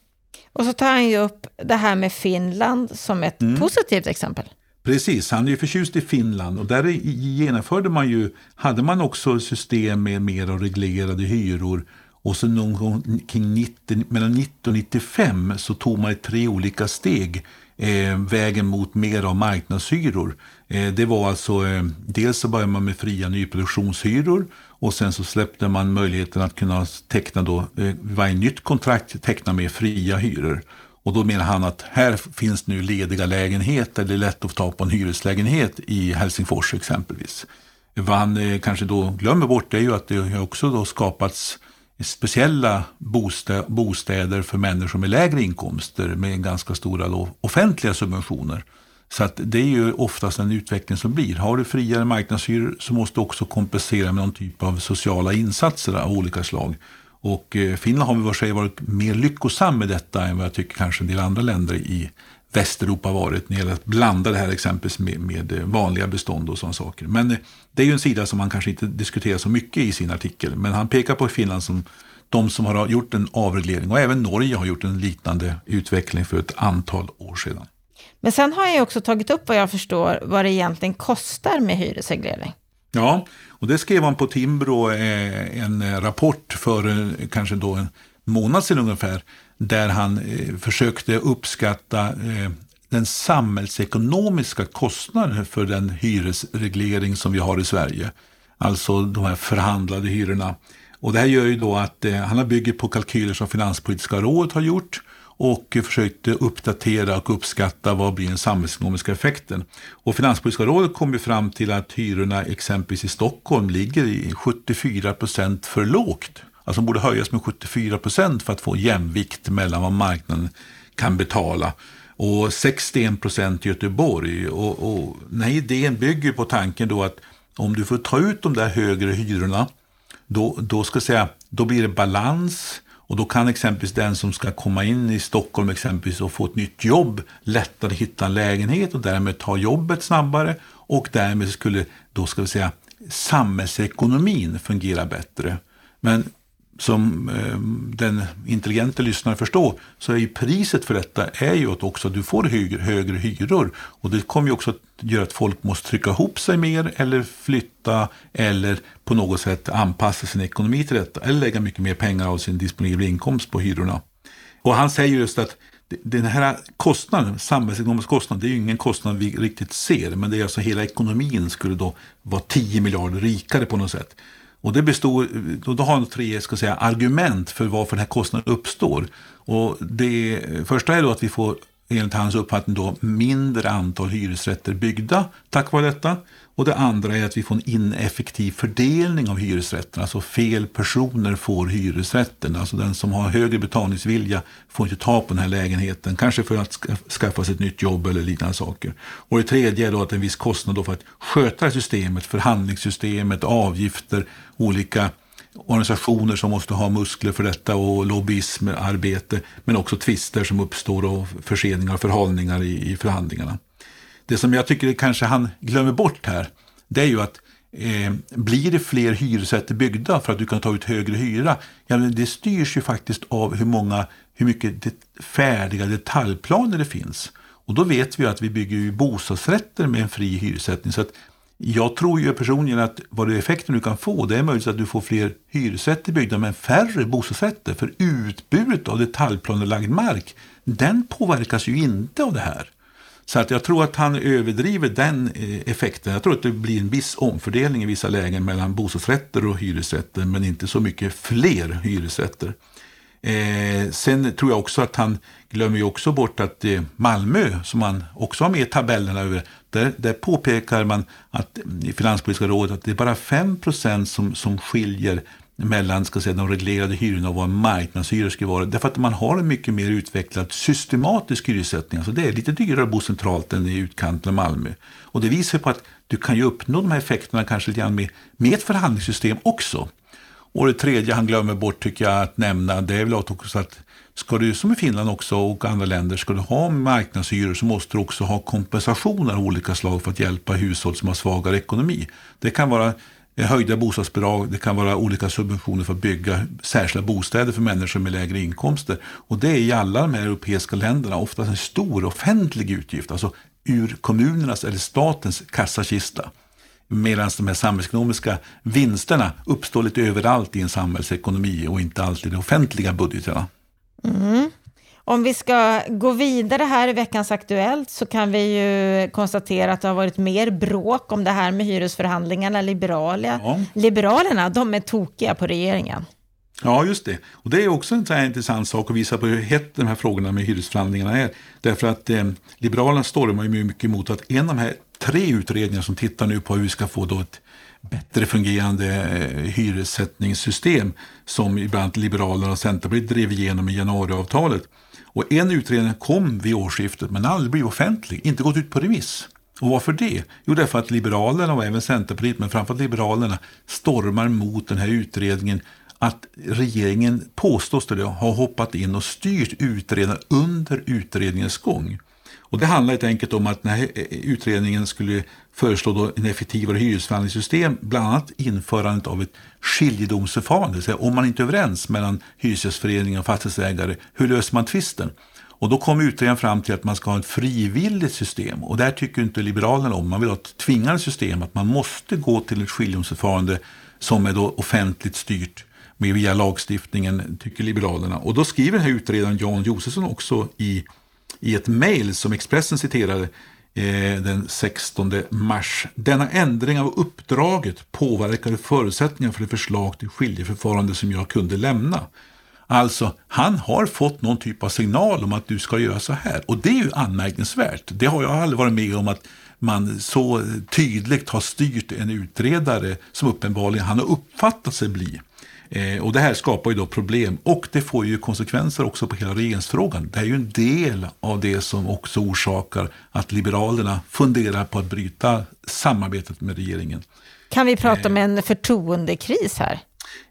Och så tar han ju upp det här med Finland som ett mm. positivt exempel. Precis, han är ju förtjust i Finland och där genomförde man ju, hade man också system med mer reglerade hyror och så någon gång kring 90, mellan 90 och 95 så tog man tre olika steg eh, vägen mot mer av marknadshyror. Eh, det var alltså, eh, dels så började man med fria nyproduktionshyror och sen så släppte man möjligheten att kunna teckna då, eh, varje nytt kontrakt teckna med fria hyror. Och då menar han att här finns nu lediga lägenheter, det är lätt att få tag på en hyreslägenhet i Helsingfors exempelvis. Vad han eh, kanske då glömmer bort är ju att det har också då skapats speciella bostäder för människor med lägre inkomster med ganska stora offentliga subventioner. Så att det är ju oftast en utveckling som blir. Har du friare marknadshyror så måste du också kompensera med någon typ av sociala insatser av olika slag. Och eh, Finland har vi varit, varit mer lyckosam med detta än vad jag tycker kanske en del andra länder i Västeuropa varit när det gäller att blanda det här exempelvis med, med vanliga bestånd och sådana saker. Men eh, det är ju en sida som man kanske inte diskuterar så mycket i sin artikel. Men han pekar på Finland som de som har gjort en avreglering och även Norge har gjort en liknande utveckling för ett antal år sedan. Men sen har jag också tagit upp vad jag förstår vad det egentligen kostar med hyresreglering. Ja, och det skrev han på Timbro eh, en rapport för eh, kanske då en månad sedan ungefär där han eh, försökte uppskatta eh, den samhällsekonomiska kostnaden för den hyresreglering som vi har i Sverige. Alltså de här förhandlade hyrorna. Och det här gör ju då att eh, han har bygger på kalkyler som Finanspolitiska rådet har gjort och försökte uppdatera och uppskatta vad blir den samhällsekonomiska effekten. Och Finanspolitiska rådet kom ju fram till att hyrorna exempelvis i Stockholm ligger i 74 procent för lågt. Alltså borde höjas med 74 procent för att få jämvikt mellan vad marknaden kan betala. Och 61 procent i Göteborg. Och, och den här idén bygger på tanken då att om du får ta ut de där högre hyrorna, då, då, ska säga, då blir det balans och då kan exempelvis den som ska komma in i Stockholm exempelvis och få ett nytt jobb lättare hitta en lägenhet och därmed ta jobbet snabbare och därmed skulle då ska vi säga samhällsekonomin fungera bättre. Men som eh, den intelligente lyssnaren förstår så är ju priset för detta är ju att också du får högre, högre hyror. Och det kommer ju också att göra att folk måste trycka ihop sig mer eller flytta eller på något sätt anpassa sin ekonomi till detta eller lägga mycket mer pengar av sin disponibla inkomst på hyrorna. Och han säger just att den här kostnaden, samhällsekonomisk kostnad, det är ju ingen kostnad vi riktigt ser, men det är alltså hela ekonomin skulle då vara 10 miljarder rikare på något sätt. Och det består, då har de tre ska säga, argument för varför den här kostnaden uppstår. Och det första är då att vi får enligt hans uppfattning då mindre antal hyresrätter byggda tack vare detta. Och det andra är att vi får en ineffektiv fördelning av hyresrätterna. Alltså fel personer får hyresrätten. Alltså den som har högre betalningsvilja får inte ta på den här lägenheten. Kanske för att skaffa sig ett nytt jobb eller liknande saker. Och det tredje är då att en viss kostnad då för att sköta systemet, förhandlingssystemet, avgifter, olika organisationer som måste ha muskler för detta och lobbyismarbete. Men också tvister som uppstår och förseningar och förhalningar i, i förhandlingarna. Det som jag tycker kanske han glömmer bort här, det är ju att eh, blir det fler hyresrätter byggda för att du kan ta ut högre hyra, ja, det styrs ju faktiskt av hur, många, hur mycket det, färdiga detaljplaner det finns. Och då vet vi att vi bygger ju bostadsrätter med en fri hyressättning. Så att jag tror ju personligen att vad det effekten du kan få, det är möjligt att du får fler hyresrätter byggda men färre bostadsrätter. För utbudet av detaljplanelagd mark, den påverkas ju inte av det här. Så att jag tror att han överdriver den eh, effekten. Jag tror att det blir en viss omfördelning i vissa lägen mellan bostadsrätter och hyresrätter, men inte så mycket fler hyresrätter. Eh, sen tror jag också att han glömmer ju också bort att eh, Malmö, som man också har med i tabellerna över, där, där påpekar man att i Finanspolitiska rådet att det är bara 5 som, som skiljer mellan ska säga, de reglerade hyrorna och vad en marknadshyror ska vara. Därför att man har en mycket mer utvecklad systematisk hyressättning. Alltså det är lite dyrare att bo centralt än i utkanten av Malmö. Och det visar på att du kan ju uppnå de här effekterna kanske lite grann med, med ett förhandlingssystem också. Och det tredje han glömmer bort tycker jag att nämna, det är väl också att ska du som i Finland också och andra länder, ska du ha marknadshyror så måste du också ha kompensationer av olika slag för att hjälpa hushåll som har svagare ekonomi. Det kan vara höjda bostadsbidrag, det kan vara olika subventioner för att bygga särskilda bostäder för människor med lägre inkomster. Och det är i alla de här europeiska länderna oftast en stor offentlig utgift, alltså ur kommunernas eller statens kassakista. Medan de här samhällsekonomiska vinsterna uppstår lite överallt i en samhällsekonomi och inte alltid i de offentliga budgeterna. Mm. Om vi ska gå vidare här i veckans Aktuellt så kan vi ju konstatera att det har varit mer bråk om det här med hyresförhandlingarna. Liberala, ja. Liberalerna, de är tokiga på regeringen. Ja, just det. Och det är också en intressant sak att visa på hur hett de här frågorna med hyresförhandlingarna är. Därför att eh, Liberalerna stormar ju mycket emot att en av de här tre utredningar som tittar nu på hur vi ska få då ett bättre fungerande eh, hyressättningssystem som ibland Liberalerna och Centerpartiet drev igenom i januariavtalet. Och en utredning kom vid årsskiftet men aldrig blivit offentlig, inte gått ut på remiss. Och varför det? Jo, därför att Liberalerna och även Centerpartiet, men framförallt Liberalerna, stormar mot den här utredningen att regeringen påstås det ha hoppat in och styrt utredaren under utredningens gång. Och det handlar helt enkelt om att den här eh, utredningen skulle föreslå då en effektivare hyresförhandlingssystem, bland annat införandet av ett skiljedomsförfarande. Så om man inte är överens mellan Hyresgästföreningen och fastighetsägare, hur löser man tvisten? Och då kom utredningen fram till att man ska ha ett frivilligt system. Och där tycker inte Liberalerna om. Man vill ha ett tvingande system, att man måste gå till ett skiljedomsförfarande som är då offentligt styrt med via lagstiftningen, tycker Liberalerna. Och då skriver den här utredaren Jan Josefsson också i, i ett mejl som Expressen citerade eh, den 16 mars. Denna ändring av uppdraget påverkade förutsättningarna för det förslag till skiljeförfarande som jag kunde lämna. Alltså, han har fått någon typ av signal om att du ska göra så här. Och det är ju anmärkningsvärt. Det har jag aldrig varit med om att man så tydligt har styrt en utredare som uppenbarligen han har uppfattat sig bli. Eh, och det här skapar ju då problem och det får ju konsekvenser också på hela regeringsfrågan. Det är ju en del av det som också orsakar att Liberalerna funderar på att bryta samarbetet med regeringen. Kan vi prata om en förtroendekris här?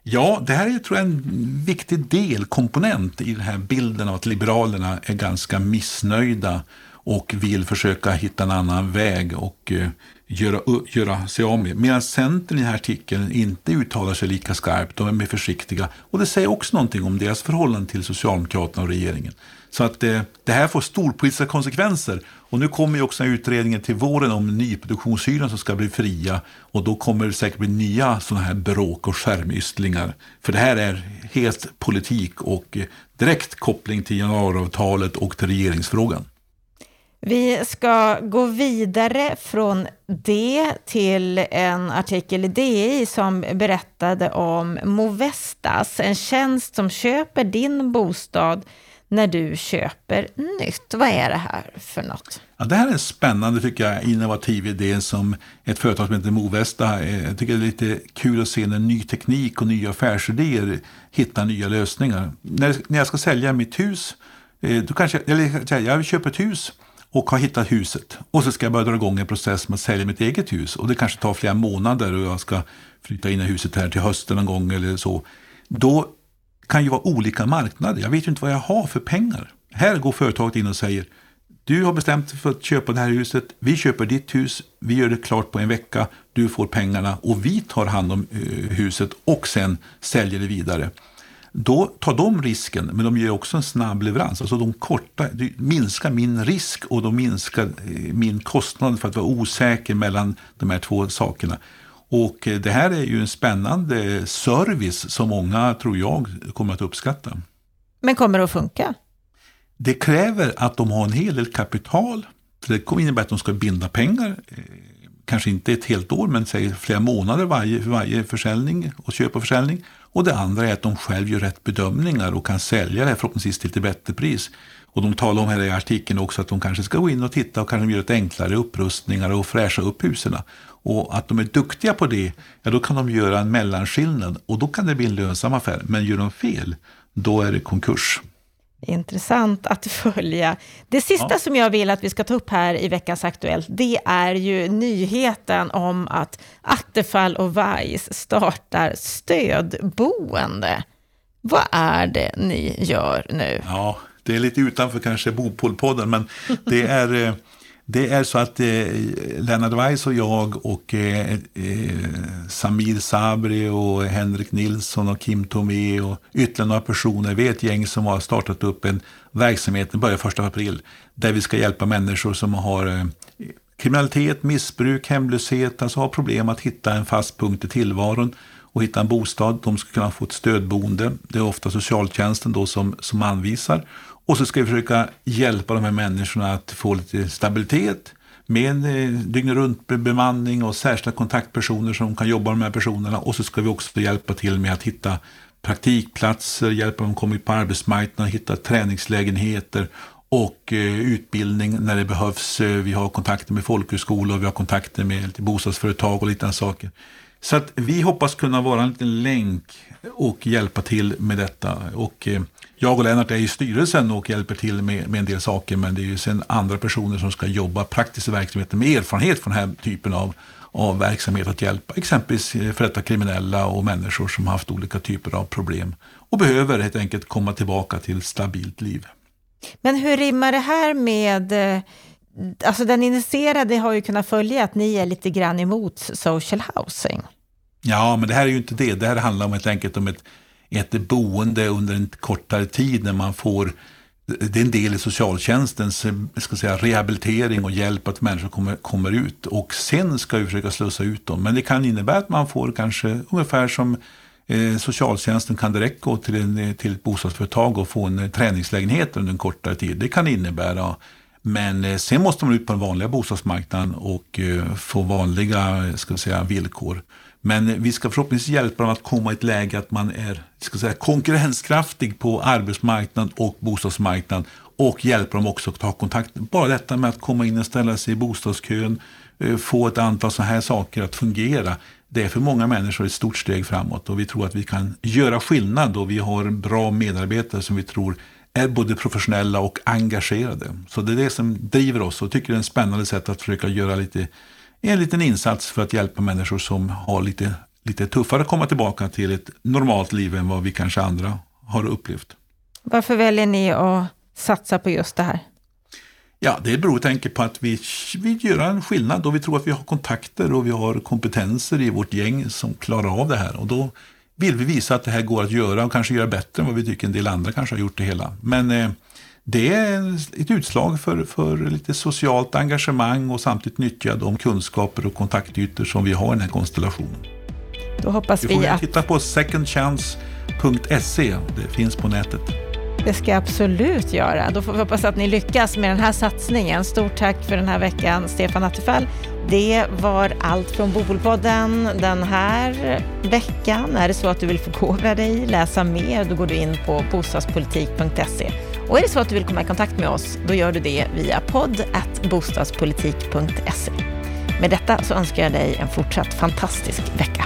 Ja, det här är tror jag, en viktig delkomponent i den här bilden av att Liberalerna är ganska missnöjda och vill försöka hitta en annan väg och eh, göra, göra sig av med. Medan Centern i den här artikeln inte uttalar sig lika skarpt, de är mer försiktiga. Och det säger också någonting om deras förhållande till Socialdemokraterna och regeringen. Så att det, eh, det här får storpolitiska konsekvenser. Och nu kommer ju också utredningen till våren om nyproduktionshyran som ska bli fria. Och då kommer det säkert bli nya sådana här bråk och skärmysslingar. För det här är helt politik och eh, direkt koppling till januariavtalet och till regeringsfrågan. Vi ska gå vidare från det till en artikel i DI som berättade om Movestas, en tjänst som köper din bostad när du köper nytt. Vad är det här för något? Ja, det här är en spännande, tycker jag, innovativ idé som ett företag som heter Movesta. Eh, jag tycker det är lite kul att se när ny teknik och nya affärsidéer hittar nya lösningar. När, när jag ska sälja mitt hus, eh, då kanske, eller, jag köper ett hus och har hittat huset. Och så ska jag börja dra igång en process med att sälja mitt eget hus. Och det kanske tar flera månader och jag ska flytta in i huset här till hösten någon gång eller så. Då kan ju vara olika marknader. Jag vet ju inte vad jag har för pengar. Här går företaget in och säger du har bestämt dig för att köpa det här huset. Vi köper ditt hus. Vi gör det klart på en vecka. Du får pengarna och vi tar hand om eh, huset och sen säljer det vidare. Då tar de risken, men de ger också en snabb leverans. Alltså de korta, minskar min risk och de minskar eh, min kostnad för att vara osäker mellan de här två sakerna. Och eh, det här är ju en spännande service som många, tror jag, kommer att uppskatta. Men kommer det att funka? Det kräver att de har en hel del kapital. För det kommer innebära att de ska binda pengar. Eh, kanske inte ett helt år, men säg flera månader varje, varje försäljning och köp och försäljning. Och det andra är att de själv gör rätt bedömningar och kan sälja det förhoppningsvis till ett bättre pris. Och de talar om här i artikeln också att de kanske ska gå in och titta och kanske göra ett enklare upprustningar och fräscha upp husen. Och att de är duktiga på det, ja då kan de göra en mellanskillnad och då kan det bli en lönsam affär. Men gör de fel, då är det konkurs. Intressant att följa. Det sista ja. som jag vill att vi ska ta upp här i veckans Aktuellt, det är ju nyheten om att Attefall och Weiss startar stödboende. Vad är det ni gör nu? Ja, det är lite utanför kanske Bopolpodden, men det är, eh, det är så att eh, Lennart Weiss och jag och eh, eh, Samir Sabri och Henrik Nilsson och Kim Tomé och ytterligare några personer, vi är ett gäng som har startat upp en verksamhet, den börjar 1 april, där vi ska hjälpa människor som har eh, kriminalitet, missbruk, hemlöshet, alltså har problem att hitta en fast punkt i tillvaron och hitta en bostad. De ska kunna få ett stödboende. Det är ofta socialtjänsten då som, som anvisar. Och så ska vi försöka hjälpa de här människorna att få lite stabilitet med en eh, dygnet runt bemanning och särskilda kontaktpersoner som kan jobba med de här personerna. Och så ska vi också hjälpa till med att hitta praktikplatser, hjälpa dem att komma ut på arbetsmarknaden, hitta träningslägenheter och eh, utbildning när det behövs. Eh, vi har kontakter med folkhögskolor, vi har kontakter med bostadsföretag och liknande saker. Så att vi hoppas kunna vara en liten länk och hjälpa till med detta. Och eh, jag och Lennart är i styrelsen och hjälper till med, med en del saker, men det är ju sen andra personer som ska jobba praktiskt i verksamheten med erfarenhet från den här typen av, av verksamhet att hjälpa exempelvis för detta kriminella och människor som har haft olika typer av problem och behöver helt enkelt komma tillbaka till stabilt liv. Men hur rimmar det här med eh, Alltså den initierade har ju kunnat följa att ni är lite grann emot social housing. Ja, men det här är ju inte det. Det här handlar om helt enkelt om ett, ett boende under en kortare tid när man får det är en del i socialtjänstens eh, ska säga, rehabilitering och hjälp att människor kommer, kommer ut. Och sen ska vi försöka slussa ut dem. Men det kan innebära att man får kanske ungefär som eh, socialtjänsten kan direkt gå till, en, eh, till ett bostadsföretag och få en eh, träningslägenhet under en kortare tid. Det kan innebära men eh, sen måste man ut på den vanliga bostadsmarknaden och eh, få vanliga ska säga, villkor. Men vi ska förhoppningsvis hjälpa dem att komma i ett läge att man är ska säga, konkurrenskraftig på arbetsmarknaden och bostadsmarknaden och hjälpa dem också att ta kontakt. Bara detta med att komma in och ställa sig i bostadskön, eh, få ett antal sådana här saker att fungera. Det är för många människor ett stort steg framåt och vi tror att vi kan göra skillnad och vi har bra medarbetare som vi tror är både professionella och engagerade. Så det är det som driver oss och tycker det är ett spännande sätt att försöka göra lite, en liten insats för att hjälpa människor som har lite, lite tuffare att komma tillbaka till ett normalt liv än vad vi kanske andra har upplevt. Varför väljer ni att satsa på just det här? Ja, det beror enkelt på att vi vill göra en skillnad och vi tror att vi har kontakter och vi har kompetenser i vårt gäng som klarar av det här. Och då vill vi visa att det här går att göra och kanske göra bättre än vad vi tycker en del andra kanske har gjort det hela. Men eh, det är ett utslag för, för lite socialt engagemang och samtidigt nyttja de kunskaper och kontaktytor som vi har i den här konstellationen. Då hoppas vi, vi att... titta på secondchance.se, det finns på nätet. Det ska jag absolut göra. Då får vi hoppas att ni lyckas med den här satsningen. Stort tack för den här veckan, Stefan Attefall. Det var allt från Bopolpodden den här veckan. Är det så att du vill förkovra dig, läsa mer, då går du in på bostadspolitik.se. Och är det så att du vill komma i kontakt med oss, då gör du det via podd bostadspolitik.se. Med detta så önskar jag dig en fortsatt fantastisk vecka.